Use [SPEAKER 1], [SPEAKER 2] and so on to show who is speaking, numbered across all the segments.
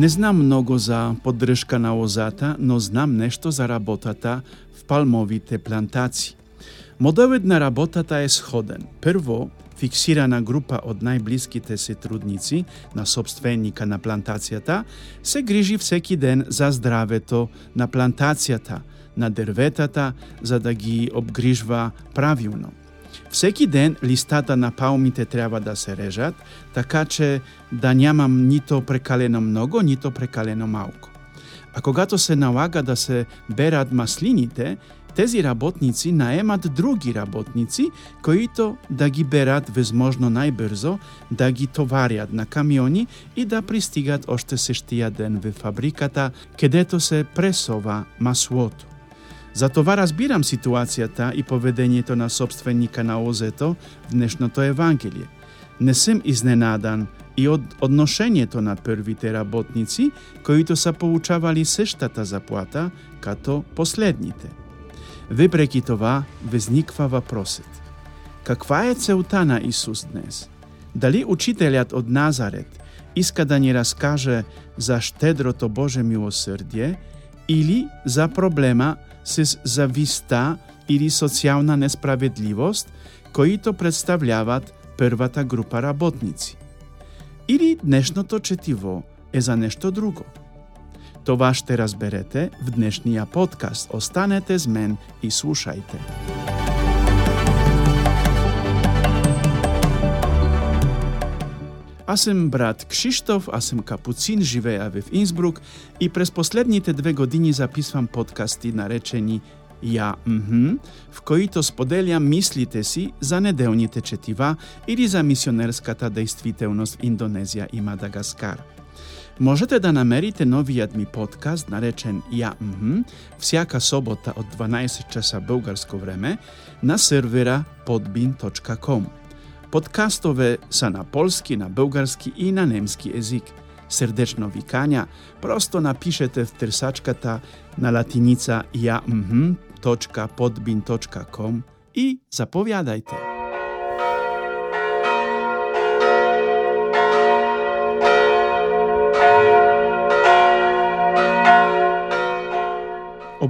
[SPEAKER 1] Не знам многу за поддршка на озата, но знам нешто за работата в палмовите плантации. Модовед на работата е сходен. Прво, фиксирана група од најблиските се трудници на собственика на плантацијата се грижи всеки ден за здравето на плантацијата, на дерветата, за да ги обгрижва правилно. Всеки ден листата на паумите треба да се режат, така че да нямам нито прекалено много, нито прекалено малко. А когато се налага да се берат маслините, тези работници наемат други работници, които да ги берат възможно најбрзо, да ги товарят на камиони и да пристигат още същия ден во фабриката, където се пресова маслото. Затова разбирам ситуацијата и поведението на собственика на озето в днешното Евангелие. Не сум изненадан и од одношението на првите работници, които са получавали сештата заплата като последните. Вепреки това, возниква въпросът. Каква е целта на Исус днес? Дали учителят од Назарет иска да ни разкаже за щедрото Боже милосрдие или за проблема с зависта или социјална несправедливост, които представляват првата група работници. Или днешното четиво е за нешто друго. Това ще разберете в днешния подкаст. Останете с мен и слушайте. Аз съм брат Кшиштоф, аз съм капуцин, живея в Инсбрук и през последните две години записвам подкасти, наречени Я мхм, в които споделям мислите си за неделните четива или за мисионерската действителност в Индонезия и Мадагаскар. Можете да намерите новиот ми подкаст, наречен Ја мхм, всяка собота од 12 часа българско време на сервера podbin.com. Подкастове са на полски, на български и на немски език. Срдечно викања, просто напишете в трсачката на латиница jamm.podbin.com и заповядајте.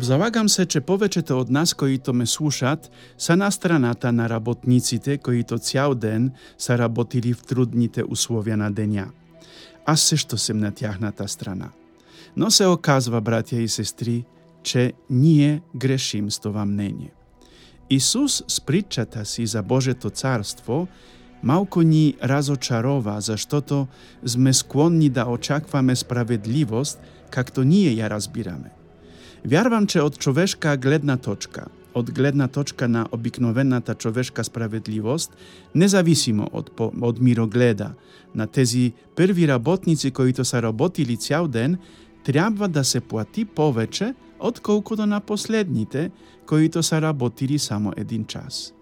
[SPEAKER 1] Обзалагам се, че повеќето од нас коите ме слушаат са на страната на работниците коите цял ден са работили в трудните условия на денја, Аз се што сем на тяхната страна. Но се оказва, братја и сестри, че ние грешим с това мнение. Исус с притчата си за Божето царство малко ни разочарова, заштото сме склонни да очакваме справедливост, както ние ја разбираме. Вярвам, че од човешка гледна точка, од гледна точка на обикновената човешка справедливост, независимо од, од мирогледа на тези први работници кои са работили цял ден, трябва да се плати повече отколкото на последните кои са работили само един час.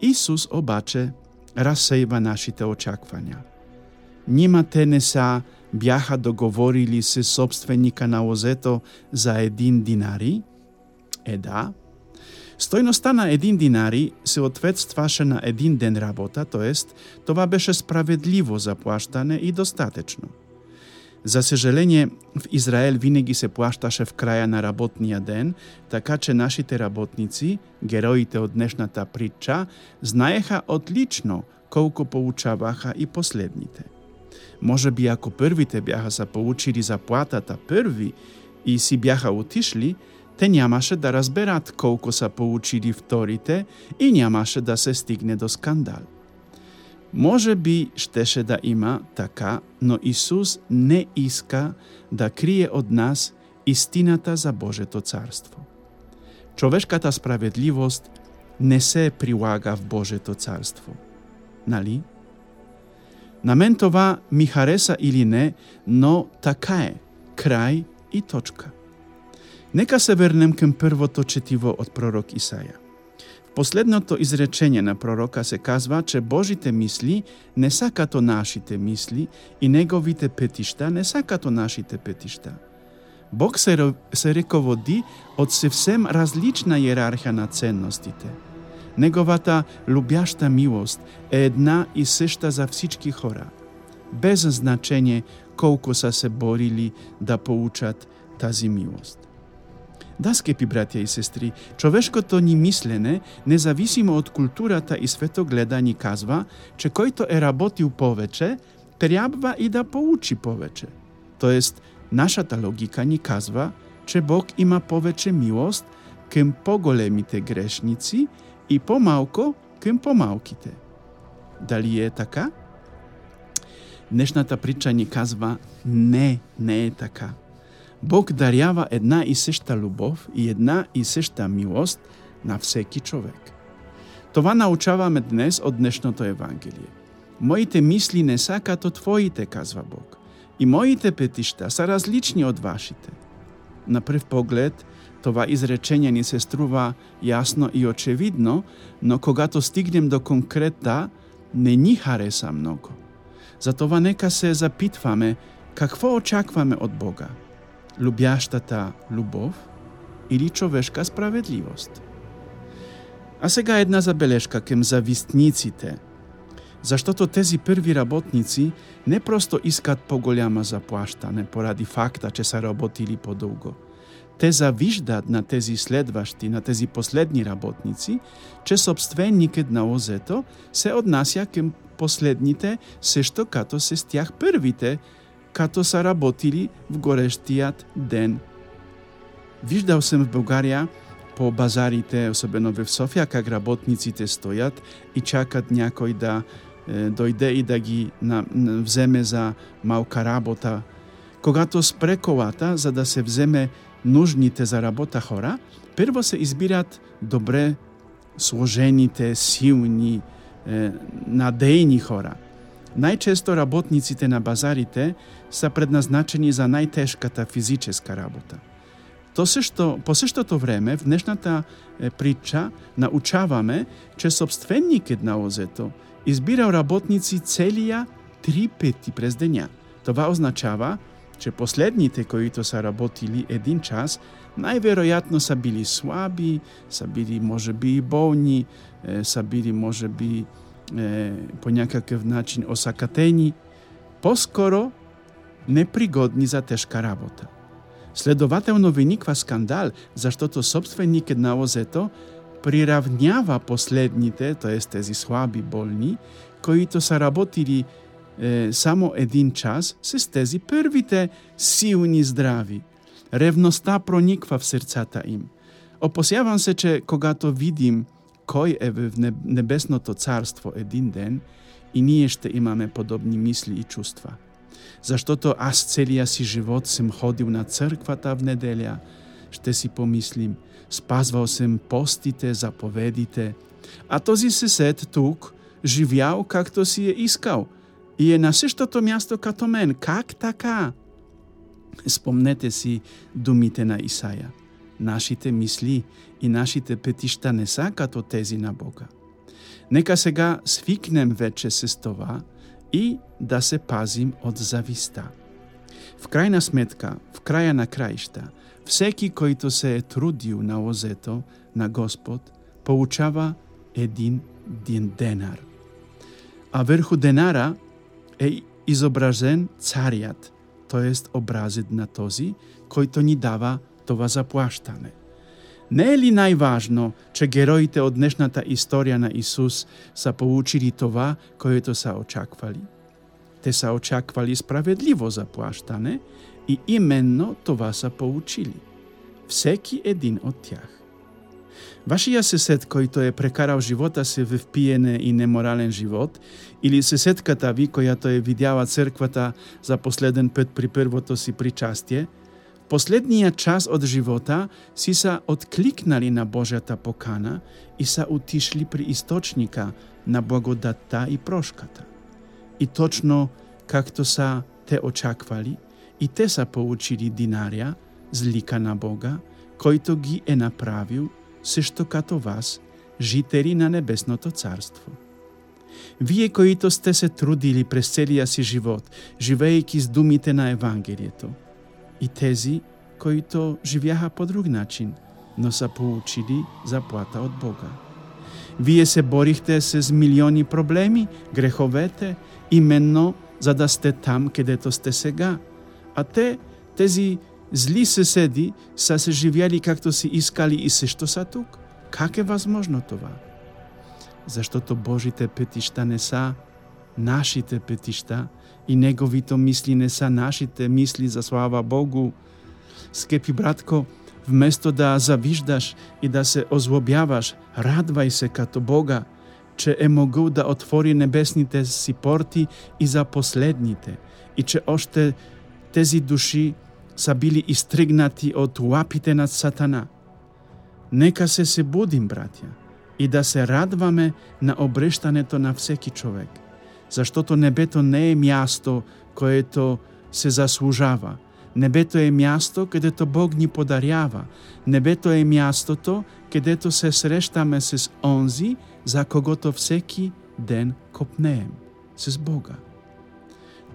[SPEAKER 1] Исус обаче разсејва нашите очаквања. Нима те не са бяха договорили се собственика на озето за един динари? Е да. Стојноста на един динари се ответстваше на един ден работа, тоест това беше справедливо заплаштане и достатечно. За сожаление, в Израел винаги се плащаше в краја на работнија ден, така че нашите работници, героите од днешната притча, знаеха отлично колку получаваха и последните. Може би ако првите бяха се получили заплатата први и си бяха отишли, те нямаше да разберат колку са получили вторите и нямаше да се стигне до скандал. Може би щеше да има така, но Исус не иска да крие од нас истината за Божето царство. Човешката справедливост не се прилага в Божето царство. Нали? На мен това ми хареса или не, но така е. Крај и точка. Нека се вернем кон првото четиво од пророк Исаја. В последното изречение на пророка се казва, че Божите мисли не са като нашите мисли и неговите петишта не са като нашите петишта. Бог се, се реководи од съвсем различна иерархија на ценностите – Неговата лубјашта милост е една и сешта за всички хора. без значење колку са се борили да поучат тази милост. Да, скепи братја и сестри, човешкото ни мислене, независимо од културата и светогледа, ни казва, че којто е работил повече, треба и да поучи повече. Тоест, нашата логика ни казва, че Бог има повече милост кем поголемите грешници и помалко кем помалките. Дали е така? Днешната прича ни казва не, не е така. Бог дарява една и сешта любов и една и сешта милост на всеки човек. Това научаваме днес од днешното Евангелие. Моите мисли не са като твоите, казва Бог. И моите петишта са различни од вашите. На прв поглед, това изречение ни се струва јасно и очевидно, но когато стигнем до конкрета, не ни хареса многу. Затова нека се запитваме какво очакваме од Бога – лубјаштата любов или човешка справедливост. А сега една забелешка кем завистниците, заштото тези први работници не просто искат поголяма заплаштане поради факта че са работили подолго. Те завиждат на тези следващи, на тези последни работници, че собственикът на озето се однася към последните, също като се стях првите, като са работили в горещият ден. Виждал съм в България по базарите, особено в София, как работниците стоят и чакат някой да е, дойде и да ги на, на, вземе за малка работа. Когато спре колата, за да се вземе нужните за работа хора, прво се избират добре сложените, силни, е, надейни хора – Најчесто работниците на базарите са предназначени за најтешката физическа работа. То се што, по сештото време, в днешната прича, научаваме, че собственикот на озето избирал работници целија три пети през дења. Това означава, че последните които са работили един час, најверојатно са били слаби, са били можеби и болни, са били можеби е, по някакъв начин осакатени, по-скоро непригодни за тешка работа. Следователно виниква скандал, защото собственикът на озето приравнява последните, т.е. тези слаби болни, които са работили е, само един час, се стези првите силни здрави. ревноста прониква в срцата им. Опосявам се, че когато видим кој е в небесното царство един ден и ние ще имаме подобни мисли и чувства. Заштото аз целия си живот сем ходил на црквата в неделя, ще си помислим, спазвал сам постите, заповедите, а този сесед тук живял както си е искал и е на същото място като мен. Как така? Спомнете си думите на Исаја – Нашите мисли и нашите петишта не са като тези на Бога. Нека сега свикнем вече с това и да се пазим од зависта. В крајна сметка, в краја на краишта, всеки којто се е трудил на озето на Господ, получава един ден денар. А върху денара е изображен царјат, тоест jest на този, којто ни дава това заплаштане. Не е ли најважно, че героите од днешната историја на Исус са получили това, което са очаквали? Те са очаквали справедливо заплаштане и именно това са получили. Всеки един од тях. Вашиот сесед којто е прекарал живота се в пиене и неморален живот, или сеседката ви којато е видјава црквата за последен пет при првото си причастие – последниот час од живота си са откликнали на Божјата покана и са утишли при источника на благодатта и прошката. И точно както са те очаквали, и те са получили динарија, злика на Бога, којто ги е направил сешто като вас, жители на Небесното Царство. Вие които сте се трудили през целия си живот, живејќи с думите на Евангелието – и тези, които живяха по друг начин, но са получили заплата от Бога. Вие се борихте с милиони проблеми, греховете, именно за да сте там кедето сте сега. А те, тези зли соседи, са се живели както си искали и се што са тук. Как е возможно това? Защото Божите петишта не са нашите петишта и Неговито мисли не са нашите мисли за слава Богу. Скепи братко, вместо да завиждаш и да се озлобяваш, радвај се като Бога, че е могъл да отвори небесните си порти и за последните, и че още тези души са били истригнати од лапите на Сатана. Нека се се будим, братја, и да се радваме на обрештането на всеки човек, заштото небето не е място което се заслужава. Небето е място където Бог ни подарява. Небето е мястото където се срещаме с онзи, за когото всеки ден копнеем, с Бога.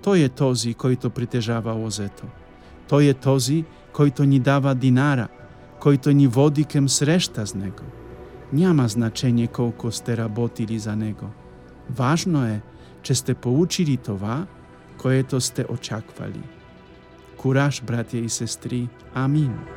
[SPEAKER 1] Тој е този, който притежава лозето. Тој е този, който ни дава динара, който ни води кем среща с Него. Няма значение колко сте работили за Него. Важно е, че сте получили това, което сте очаквали. Кураж, братя и сестри. Амин.